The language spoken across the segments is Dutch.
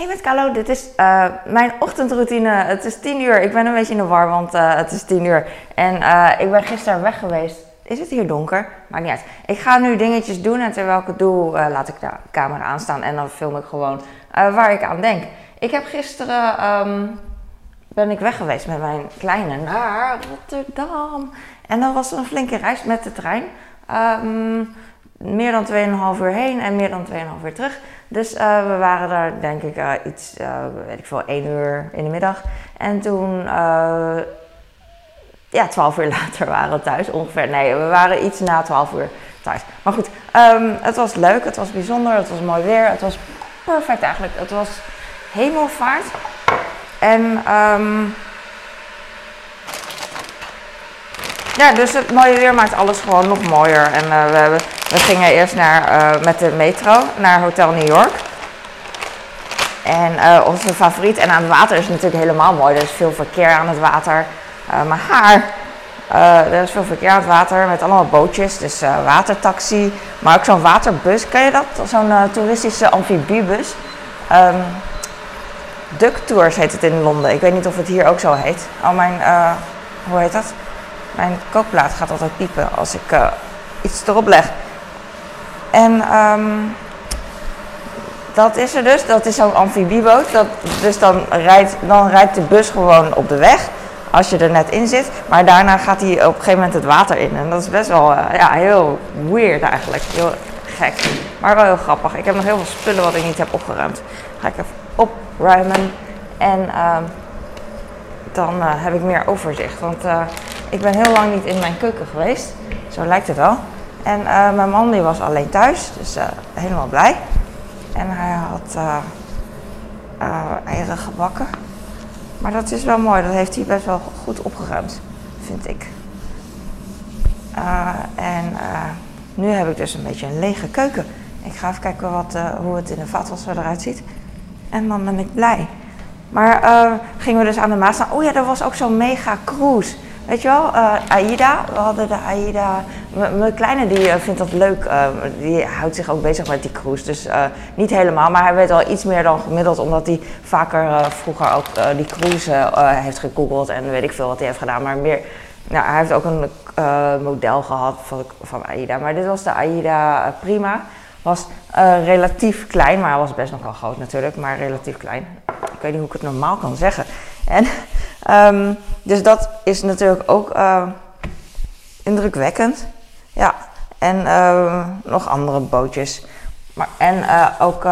Hey met Carlo, dit is uh, mijn ochtendroutine. Het is 10 uur. Ik ben een beetje in de war, want uh, het is 10 uur. En uh, ik ben gisteren weg geweest. Is het hier donker? Maakt niet uit. Ik ga nu dingetjes doen en terwijl ik het doe, laat ik de camera aanstaan en dan film ik gewoon waar ik aan denk. Ik heb gisteren um, ben ik weg geweest met mijn kleine naar Rotterdam. En dat was een flinke reis met de trein. Um, meer dan 2,5 uur heen en meer dan 2,5 uur terug. Dus uh, we waren daar denk ik uh, iets, uh, weet ik veel, 1 uur in de middag. En toen, ja, 12 uur later waren we thuis ongeveer. Nee, we waren iets na 12 uur thuis. Maar goed, um, het was leuk, het was bijzonder, het was mooi weer. Het was perfect eigenlijk. Het was hemelvaart. En um, ja, dus het mooie weer maakt alles gewoon nog mooier. En we hebben we gingen eerst naar, uh, met de metro naar Hotel New York. En uh, onze favoriet, en aan het water is natuurlijk helemaal mooi. Er is veel verkeer aan het water. Uh, maar haar, er is veel verkeer aan het water met allemaal bootjes. Dus watertaxi, maar ook zo'n waterbus. Ken je dat? Zo'n toeristische amfibiebus. Um, Duck Tours heet het in Londen. Ik weet niet of het hier ook zo heet. Oh, mijn, hoe heet dat? Mijn kookplaat gaat altijd piepen als ik iets erop leg. En um, dat is er dus. Dat is zo'n amfibieboot. Dat, dus dan rijdt, dan rijdt de bus gewoon op de weg. Als je er net in zit. Maar daarna gaat hij op een gegeven moment het water in. En dat is best wel uh, ja, heel weird eigenlijk. Heel gek. Maar wel heel grappig. Ik heb nog heel veel spullen wat ik niet heb opgeruimd. Ga ik even opruimen. En uh, dan uh, heb ik meer overzicht. Want uh, ik ben heel lang niet in mijn keuken geweest. Zo lijkt het wel. En uh, mijn man die was alleen thuis, dus uh, helemaal blij. En hij had uh, eieren gebakken. Maar dat is wel mooi, dat heeft hij best wel goed opgeruimd, vind ik. en nu heb ik dus een beetje een lege keuken. Ik ga even kijken wat, hoe het in de vaatwasser eruit ziet. En dan ben ik blij. Maar gingen we dus aan de Maas. Oh ja, er was ook zo'n mega cruise. Weet je wel, uh, AIDA, we hadden de AIDA. Mijn kleine die uh, vindt dat leuk, uh, die houdt zich ook bezig met die cruise. Dus niet helemaal, maar hij weet wel iets meer dan gemiddeld, omdat hij vaker vroeger ook die cruise heeft gegoogeld en weet ik veel wat hij heeft gedaan. Maar meer, nou, hij heeft ook een model gehad van, van AIDA. Maar dit was de AIDA Prima. Was relatief klein, maar was best nog wel groot natuurlijk, maar relatief klein. Ik weet niet hoe ik het normaal kan zeggen. En Um, dus dat is natuurlijk ook indrukwekkend. Ja, en uh, nog andere bootjes. Maar, en uh, ook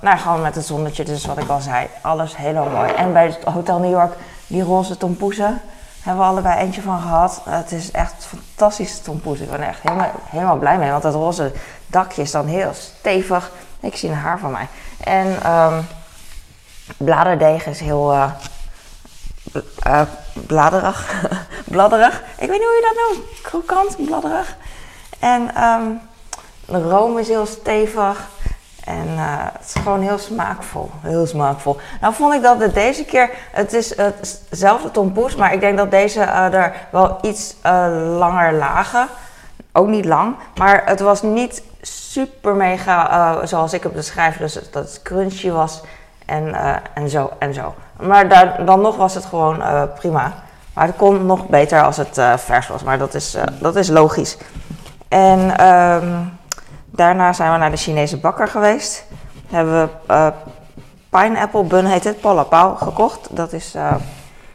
nou, gewoon met het zonnetje, dus wat ik al zei. Alles heel mooi. En bij het Hotel New York, die roze tompoesen, hebben we allebei eentje van gehad. Het is echt fantastische tompoes. Ik ben echt helemaal, helemaal blij mee, want dat roze dakje is dan heel stevig. Ik zie een haar van mij. En um, bladerdeeg is heel uh, bladerig. bladderig. Ik weet niet hoe je dat noemt. Krokant, bladderig. En um, de room is heel stevig. En uh, het is gewoon heel smaakvol. Heel smaakvol. Nou vond ik dat het deze keer, het is hetzelfde tompoes, maar ik denk dat deze uh, er wel iets uh, langer lagen. Ook niet lang, maar het was niet super mega zoals ik het beschrijf. Dus dat het crunchy was en, en zo en zo. Maar dan nog was het gewoon prima. Maar het kon nog beter als het vers was. Maar dat is, dat is logisch. En um, daarna zijn we naar de Chinese bakker geweest. Hebben we pineapple bun, heet het, palapau, gekocht. Dat is,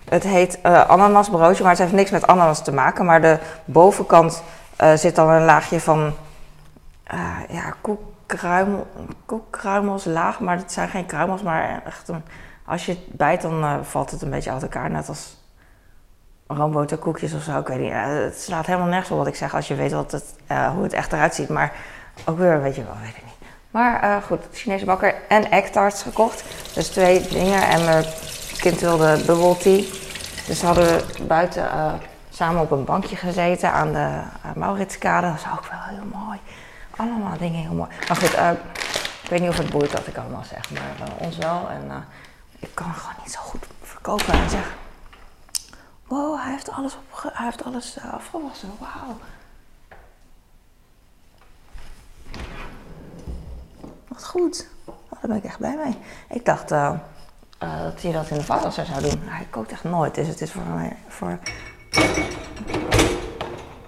het heet ananasbroodje, maar het heeft niks met ananas te maken. Maar de bovenkant zit dan een laagje van ja, laag. Maar het zijn geen kruimels, maar echt een als je het bijt, dan uh, valt het een beetje uit elkaar. Net als roomboterkoekjes of zo. Ik weet niet. Het slaat helemaal nergens op wat ik zeg als je weet wat het, uh, hoe het echt eruit ziet. Maar ook weer, weet je wel, weet ik niet. Maar goed, Chinese bakker en eggtarts gekocht. Dus twee dingen. En mijn kind wilde bubble tea. Dus hadden we buiten samen op een bankje gezeten aan de Mauritskade. Dat is ook wel heel mooi. Allemaal dingen heel mooi. Maar goed, ik weet niet of het boeit wat ik allemaal zeg. Maar ons wel. En ik kan gewoon niet zo goed verkopen en zeggen: Wow, hij heeft alles, op, hij heeft alles uh, afgewassen. Wauw. Wat goed. daar ben ik echt blij mee. Ik dacht uh, uh, dat hij dat in de vaatwasser zou doen. Hij kookt echt nooit, dus het is voor mij... Voor...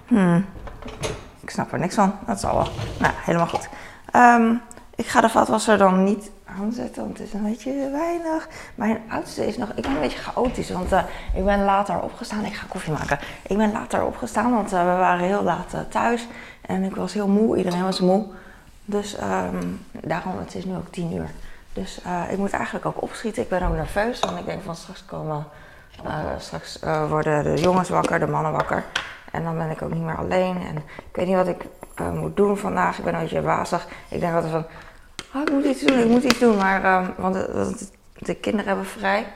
Hmm. Ik snap er niks van, dat zal wel. Nou, helemaal goed. Um, ik ga de vaatwasser dan niet aanzetten, want het is een beetje weinig. Mijn oudste is nog, ik ben een beetje chaotisch, want uh, ik ben later opgestaan. Ik ga koffie maken. Ik ben later opgestaan, want uh, we waren heel laat uh, thuis. En ik was heel moe, iedereen was moe. Dus um, daarom, het is nu ook tien uur. Dus ik moet eigenlijk ook opschieten. Ik ben ook nerveus, want ik denk van straks komen, straks worden de jongens wakker, de mannen wakker. En dan ben ik ook niet meer alleen. En ik weet niet wat ik moet doen vandaag. Ik ben een beetje wazig. Ik denk altijd van, oh, ik moet iets doen, ik moet iets doen. Maar, uh, want, de kinderen hebben vrij.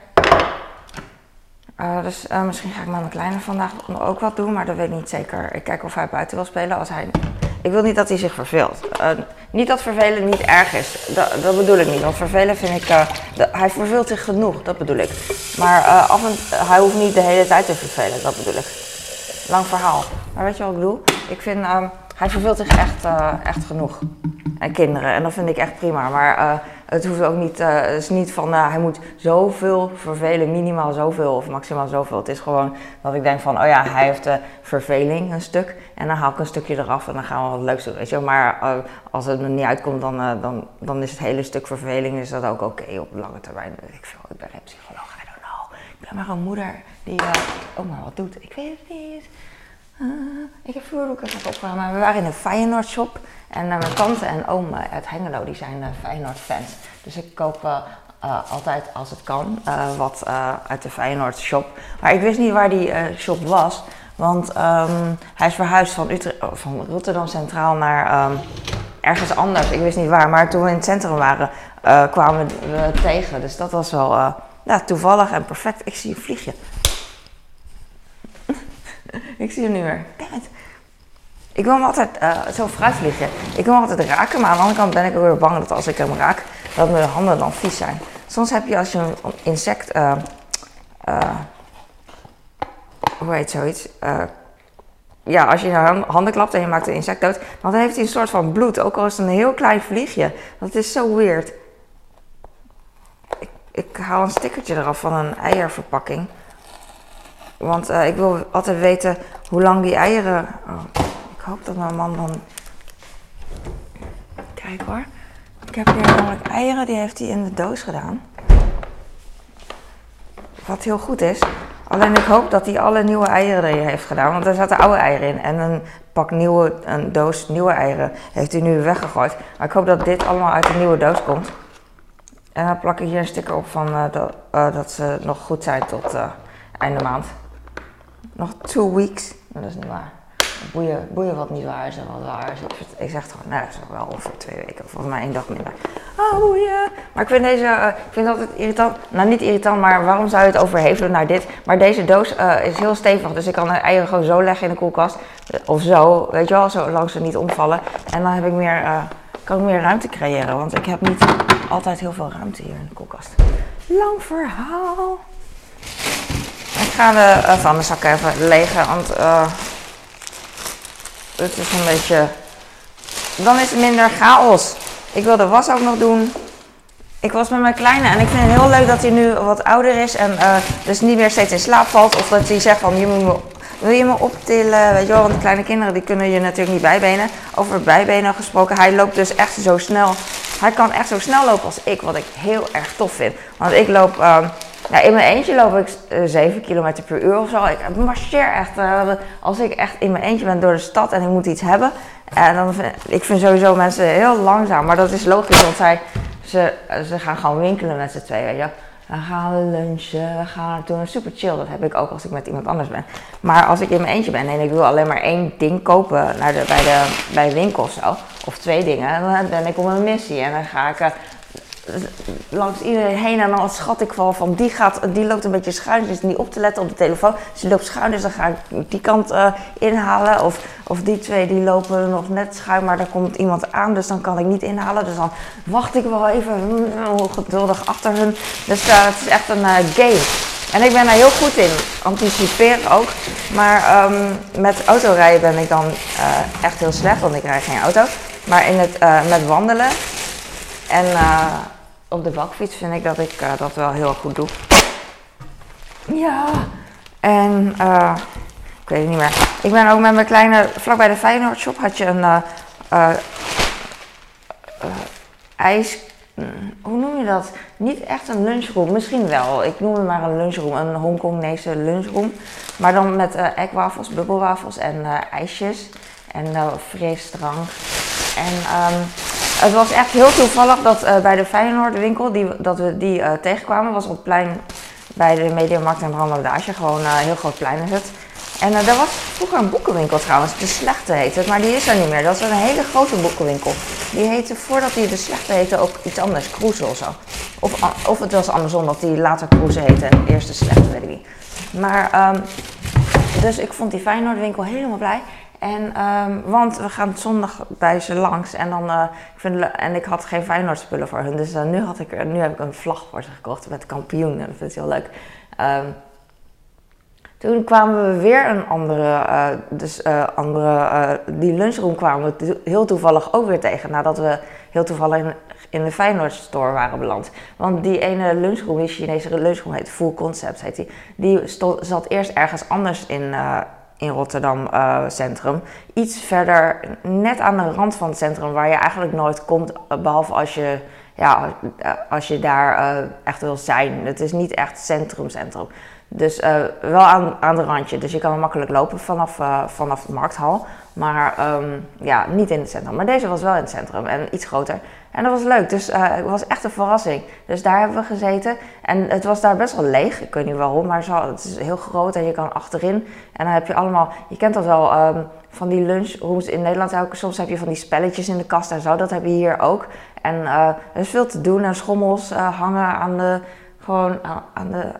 Uh, dus uh, misschien ga ik mijn kleine vandaag ook wat doen, maar dat weet ik niet zeker. Ik kijk of hij buiten wil spelen. Als hij... Ik wil niet dat hij zich verveelt. Uh, niet dat vervelen niet erg is. Dat, dat bedoel ik niet. Want vervelen vind ik. Hij verveelt zich genoeg, dat bedoel ik. Maar af en, hij hoeft niet de hele tijd te vervelen, dat bedoel ik. Lang verhaal. Maar weet je wat ik bedoel? Ik vind. Ehm, hij verveelt zich echt, echt genoeg en kinderen. En dat vind ik echt prima. Maar uh, het hoeft ook niet, uh, het is niet van hij moet zoveel vervelen, minimaal zoveel of maximaal zoveel. Het is gewoon dat ik denk van, oh ja, hij heeft verveling een stuk. En dan haal ik een stukje eraf en dan gaan we wat leuks doen. Weet je? Maar als het er niet uitkomt, dan, dan, dan is het hele stuk verveling is dat ook oké op lange termijn. Ik, veel, ik ben geen psycholoog, I don't know. Ik ben maar een moeder die ook maar wat doet. Ik weet het niet. Ik heb vroeger ook even opgeruimd, maar we waren in een Feyenoord shop. En mijn tante en oom uit Hengelo, die zijn uh, Feyenoord fans. Dus ik koop altijd als het kan wat uit de Feyenoord shop. Maar ik wist niet waar die shop was. Want um, hij is verhuisd van, Utrecht, van Rotterdam Centraal naar um, ergens anders. Ik wist niet waar. Maar toen we in het centrum waren, kwamen we tegen. Dus dat was wel ja, toevallig en perfect. Ik zie een vliegje. ik zie hem nu. Damn ik wil hem altijd uh, zo vliegen. Ik wil hem altijd raken, maar aan de andere kant ben ik ook weer bang dat als ik hem raak, dat mijn handen dan vies zijn. Soms heb je als je een insect, uh, uh, hoe heet zoiets? ja, als je je handen klapt en je maakt een insect dood, dan heeft hij een soort van bloed, ook al is het een heel klein vliegje. Dat is zo weird. Ik, ik haal een stickertje eraf van een eierverpakking. Want ik wil altijd weten hoe lang die eieren. Oh. Ik hoop dat mijn man dan. Kijk hoor. Ik heb hier namelijk eieren, die heeft hij in de doos gedaan. Wat heel goed is. Alleen ik hoop dat hij alle nieuwe eieren erin heeft gedaan. Want er zaten oude eieren in. En een pak nieuwe, een doos nieuwe eieren heeft hij nu weggegooid. Maar ik hoop dat dit allemaal uit de nieuwe doos komt. En dan plak ik hier een sticker op van uh, dat, uh, dat, ze nog goed zijn tot uh, einde maand. Nog two weeks. Dat is niet waar boeien, boeien wat niet waar is en wat waar is. Ik, zeg gewoon, nou, dat is wel over twee weken, of mij één dag minder. Oh, boeien. Maar ik vind deze, uh, ik vind het irritant. Nou, niet irritant, maar waarom zou je het overhevelen naar dit? Maar deze doos uh, is heel stevig, dus ik kan de eieren gewoon zo leggen in de koelkast. Of zo, weet je wel, zolang ze niet omvallen. En dan heb ik meer, kan ik meer ruimte creëren, want ik heb niet altijd heel veel ruimte hier in de koelkast. Lang verhaal. Ik ga de van de zakken even legen, want het is een beetje. Dan is het minder chaos. Ik wil de was ook nog doen. Ik was met mijn kleine en ik vind het heel leuk dat hij nu wat ouder is en uh, dus niet meer steeds in slaap valt. Of dat hij zegt van je moet me, wil je me optillen? Weet je wel, want kleine kinderen die kunnen je natuurlijk niet bijbenen. Over bijbenen gesproken, hij loopt dus echt zo snel. Hij kan echt zo snel lopen als ik, wat ik heel erg tof vind. Want ik loop. Uh, in mijn eentje loop ik uh, eh, 7 km per uur of zo. Ik marcheer echt. Uh, als ik echt in mijn eentje ben door de stad en ik moet iets hebben. En dan vind, ik vind sowieso mensen heel langzaam. Maar dat is logisch, want zij, ze, ze gaan gewoon winkelen met z'n tweeën. Weet je. We gaan lunchen, we gaan doen. Super chill, dat heb ik ook als ik met iemand anders ben. Maar als ik in mijn eentje ben en ik wil alleen maar één ding kopen naar de, bij, de, bij winkel of zo, of twee dingen, dan ben ik op een missie. En dan ga ik uh, langs iedereen heen en dan schat ik wel van die, gaat, die loopt een beetje schuin, dus niet op te letten op de telefoon. Dus die loopt schuin, dus dan ga ik die kant uh, inhalen. Of, of die twee die lopen nog net schuin, maar er komt iemand aan, dus dan kan ik niet inhalen. Dus dan wacht ik wel even mm, geduldig achter hun. Dus uh, het is echt een game. En ik ben daar heel goed in, anticiperen ook. Maar um, met autorijden ben ik dan echt heel slecht, want ik rijd geen auto. Maar in het, met wandelen en op de bakfiets vind ik dat ik eh, dat wel heel goed doe. Ja, en uh, ik weet het niet meer. Ik ben ook met mijn kleine, vlakbij de Feyenoord shop had je een uh, ijs, mm, hoe noem je dat? Niet echt een lunchroom, misschien wel. Ik noem het maar een lunchroom, een Hongkongese lunchroom. Maar dan met uh, ekwafels, bubbelwafels en ijsjes en frisdrank. En um, het was echt heel toevallig dat bij de Feyenoord winkel, die, dat we die tegenkwamen, was op plein bij de Mediamarkt en Brandladage. Gewoon een heel groot plein is het. En daar was vroeger een boekenwinkel trouwens, De Slechte heette het, maar die is er niet meer. Dat is een hele grote boekenwinkel. Die heette, voordat die De Slechte heette, ook iets anders, Kroeze of zo. Of, of het was andersom, dat die later Kroeze heette en eerst De Slechte, weet ik niet. Maar, um, dus ik vond die Feyenoordwinkel helemaal blij. En, um, want we gaan zondag bij ze langs en, dan, uh, ik vind, en ik had geen Feyenoordspullen voor hun. Dus uh, nu, had ik, nu heb ik een vlag voor ze gekocht met kampioen en dat vind ik heel leuk. Um, toen kwamen we weer een andere, uh, dus andere, die lunchroom kwamen we heel toevallig ook weer tegen. Nadat we heel toevallig in, in de Feyenoord store waren beland. Want die ene lunchroom, die Chinese lunchroom heet Full Concept, heet die. Die zat eerst ergens anders in, in Rotterdam Centrum. Iets verder, net aan de rand van het centrum, waar je eigenlijk nooit komt. Behalve als je, ja, als je daar echt wil zijn. Het is niet echt centrum, centrum. Dus wel aan, aan de randje. Dus je kan makkelijk lopen vanaf, vanaf de markthal. Maar um, ja, niet in het centrum. Maar deze was wel in het centrum en iets groter. En dat was leuk. Dus uh, het was echt een verrassing. Dus daar hebben we gezeten. En het was daar best wel leeg. Ik weet niet waarom, maar het is heel groot en je kan achterin. En dan heb je allemaal, je kent dat wel, um, van die lunchrooms in Nederland. Soms heb je van die spelletjes in de kast en zo. Dat heb je hier ook. En er is veel te doen. En schommels hangen aan de, gewoon aan de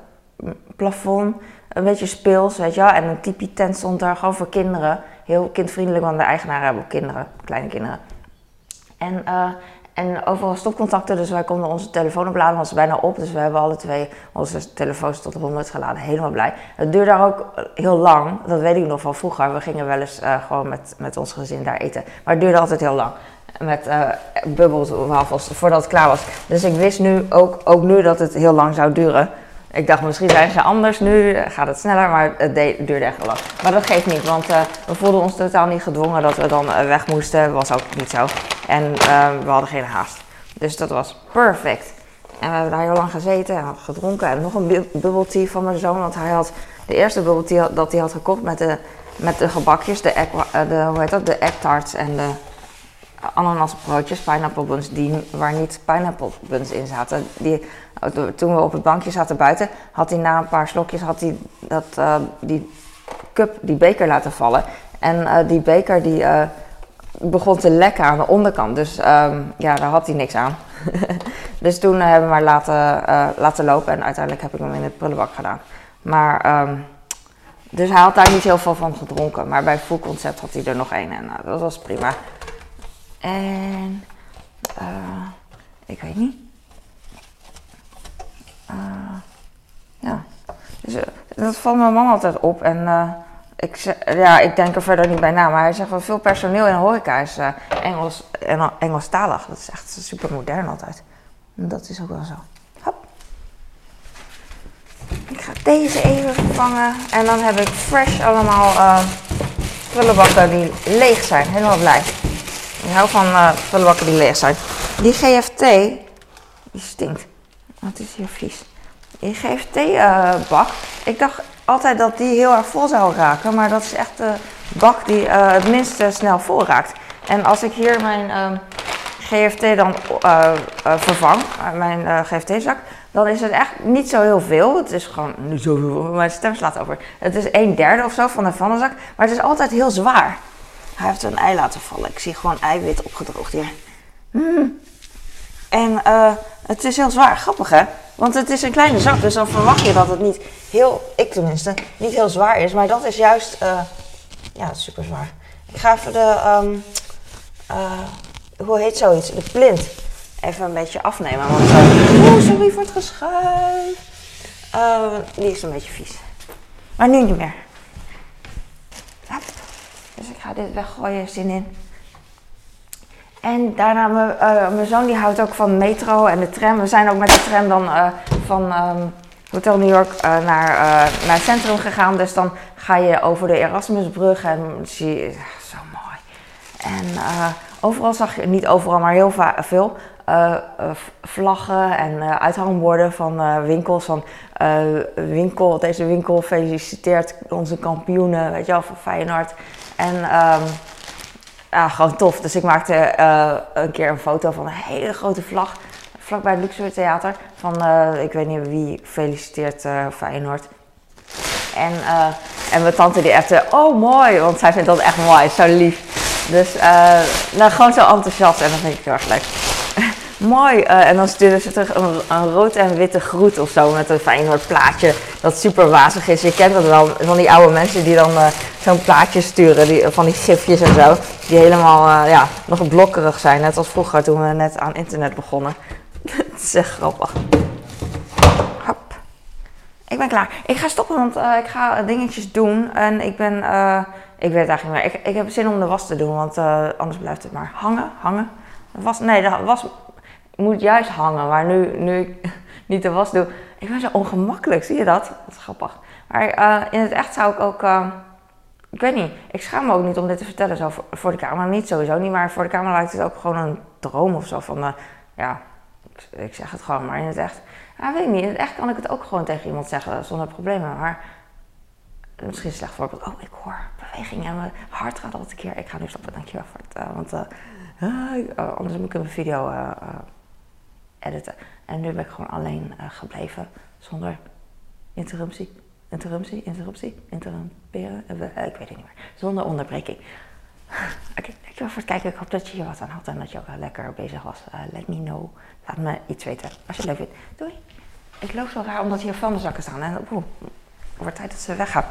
plafond. Een beetje speels, weet je wel. En een tipi tent stond daar gewoon voor kinderen. Heel kindvriendelijk, want de eigenaren hebben ook kinderen, kleine kinderen. En, uh, en overal stopcontacten, dus wij konden onze telefoon opladen, was bijna op. Dus we hebben alle twee onze telefoons tot 100 geladen, helemaal blij. Het duurde daar ook heel lang, dat weet ik nog van vroeger. We gingen wel eens uh, gewoon met, met ons gezin daar eten. Maar het duurde altijd heel lang met uh, bubbelwafels voordat het klaar was. Dus ik wist nu ook, ook nu dat het heel lang zou duren. Ik dacht, misschien zijn ze anders nu, gaat het sneller, maar het duurde echt lang. Maar dat geeft niet, want uh, we voelden ons totaal niet gedwongen dat we dan uh, weg moesten. was ook niet zo. En uh, we hadden geen haast. Dus dat was perfect. En we hebben daar heel lang gezeten en gedronken. En nog een bubbeltea van mijn zoon, want hij had de eerste bubbeltea dat hij had gekocht met de, met de gebakjes, de, egg, hoe heet dat, de egg tarts en de ananasbroodjes, pineapple buns, die, waar niet pineapple buns in zaten. Die, toen we op het bankje zaten buiten, had hij na een paar slokjes had hij dat, uh, die cup, die beker laten vallen. En uh, die beker die uh, begon te lekken aan de onderkant. Dus um, ja, daar had hij niks aan. dus toen hebben we maar laten, laten lopen en uiteindelijk heb ik hem in het prullenbak gedaan. Maar, um, dus hij had daar niet heel veel van gedronken. Maar bij Full Concept had hij er nog één en dat was prima. En ik weet niet. Uh, ja. Dus, uh, dat valt mijn man altijd op. En uh, ik, ja, ik denk er verder niet bij na. Maar hij zegt wel veel personeel in de horeca is Engels, Engelstalig. Dat is echt super modern altijd. Dat is ook wel zo. Hop. Ik ga deze even vervangen. En dan heb ik fresh allemaal prullenbakken die leeg zijn. Helemaal blij. Ik hou van prullenbakken die leeg zijn. Die GFT, die stinkt. Wat is hier vies? Die GFT-bak. Uh, ik dacht altijd dat die heel erg vol zou raken, maar dat is echt de bak die uh, het minst snel vol raakt. En als ik hier mijn uh, GFT dan uh, vervang, mijn GFT-zak, dan is het echt niet zo heel veel. Het is gewoon niet zoveel, mijn stem slaat over. Het is een derde of zo van de vannenzak, maar het is altijd heel zwaar. Hij heeft een ei laten vallen. Ik zie gewoon eiwit opgedroogd hier. Mm. En het is heel zwaar. Grappig hè? Want het is een kleine zak, dus dan verwacht je dat het niet heel, ik tenminste, niet heel zwaar is. Maar dat is juist, uh, ja, super zwaar. Ik ga even de, um, uh, hoe heet zoiets? De plint even een beetje afnemen. Want, oh, sorry voor het geschuif. die is een beetje vies. Maar nu niet meer. Dus ik ga dit weggooien, zin in. En daarna, mijn, eh, mijn zoon die houdt ook van metro en de tram. We zijn ook met de tram dan eh, van ehm, Hotel New York eh, naar, naar het centrum gegaan. Dus dan ga je over de Erasmusbrug en zie je, zo mooi. En overal zag je, niet overal, maar heel veel, vlaggen en uithangborden van winkels. Van winkel, deze winkel feliciteert onze kampioenen, weet je wel, van Feyenoord. En ehm, ja, gewoon tof. Dus ik maakte eh, een keer een foto van een hele grote vlag vlakbij het Luxor Theater. Van, eh, ik weet niet wie feliciteert eh, Feyenoord. En, en mijn tante die echt, oh mooi, want zij vindt dat echt mooi, zo lief. Dus nou, gewoon zo enthousiast en dat vind ik heel erg leuk. Mooi, eh, en dan stuurde ze terug een, rood en witte groet of zo met een Feyenoord plaatje dat super wazig is. Je kent dat wel, van die oude mensen die dan eh, zo'n plaatje sturen, die, van die gifjes en zo. Die helemaal eh, ja, nog blokkerig zijn, net als vroeger toen we net aan internet begonnen. Het is echt grappig. Hop. Ik ben klaar. Ik ga stoppen, want ik ga dingetjes doen. En ik ben, ik weet eigenlijk niet meer. Ik, ik heb zin om de was te doen, want anders blijft het maar hangen, hangen. Was, nee, de was moet juist hangen. Maar nu, nu ik niet de was doe, ik ben zo ongemakkelijk. Zie je dat? Dat is grappig. Maar eh, in het echt zou ik ook, eh, ik weet niet. Ik schaam me ook niet om dit te vertellen zo voor, de camera. Niet sowieso niet, maar voor de camera lijkt het ook gewoon een droom of zo. Van, eh, ja, ik, zeg het gewoon, maar in het echt, ja, weet niet. In het echt kan ik het ook gewoon tegen iemand zeggen zonder problemen. Maar misschien een slecht voorbeeld. Oh, ik hoor beweging en mijn hart gaat al een keer. Ik ga nu stoppen, dankjewel voor het. eh, want eh, anders moet ik een video editen. En nu ben ik gewoon alleen eh, gebleven zonder interruptie. Interruptie, interruptie, interrumperen. eh, eh, ik weet het niet meer. Zonder onderbreking. Oké, dankjewel voor het kijken. Ik hoop dat je hier wat aan had en dat je ook wel lekker bezig was. Let me know. Laat me iets weten als je het leuk vindt. Doei. Ik loop zo raar omdat hier vuilniszakken staan. En het wordt tijd dat ze weggaan.